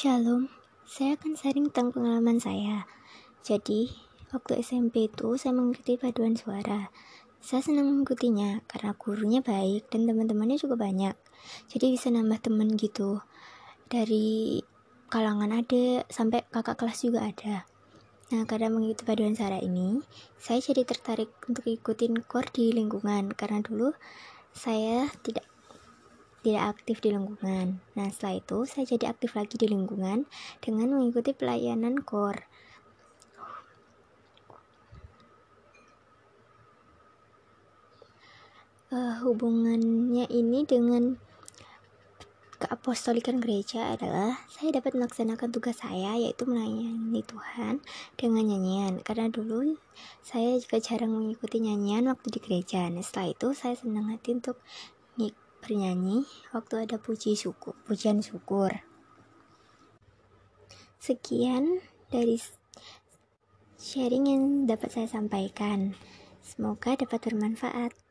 Shalom, saya akan sharing tentang pengalaman saya. Jadi, waktu SMP itu saya mengikuti paduan suara. Saya senang mengikutinya karena gurunya baik dan teman-temannya juga banyak. Jadi bisa nambah teman gitu. Dari kalangan ada sampai kakak kelas juga ada. Nah, karena mengikuti paduan suara ini, saya jadi tertarik untuk ikutin kor di lingkungan karena dulu saya tidak tidak aktif di lingkungan. Nah, setelah itu saya jadi aktif lagi di lingkungan dengan mengikuti pelayanan core. Uh, hubungannya ini dengan keapostolikan gereja adalah saya dapat melaksanakan tugas saya yaitu melayani Tuhan dengan nyanyian karena dulu saya juga jarang mengikuti nyanyian waktu di gereja nah setelah itu saya senang hati untuk bernyanyi waktu ada puji syukur, pujian syukur. Sekian dari sharing yang dapat saya sampaikan. Semoga dapat bermanfaat.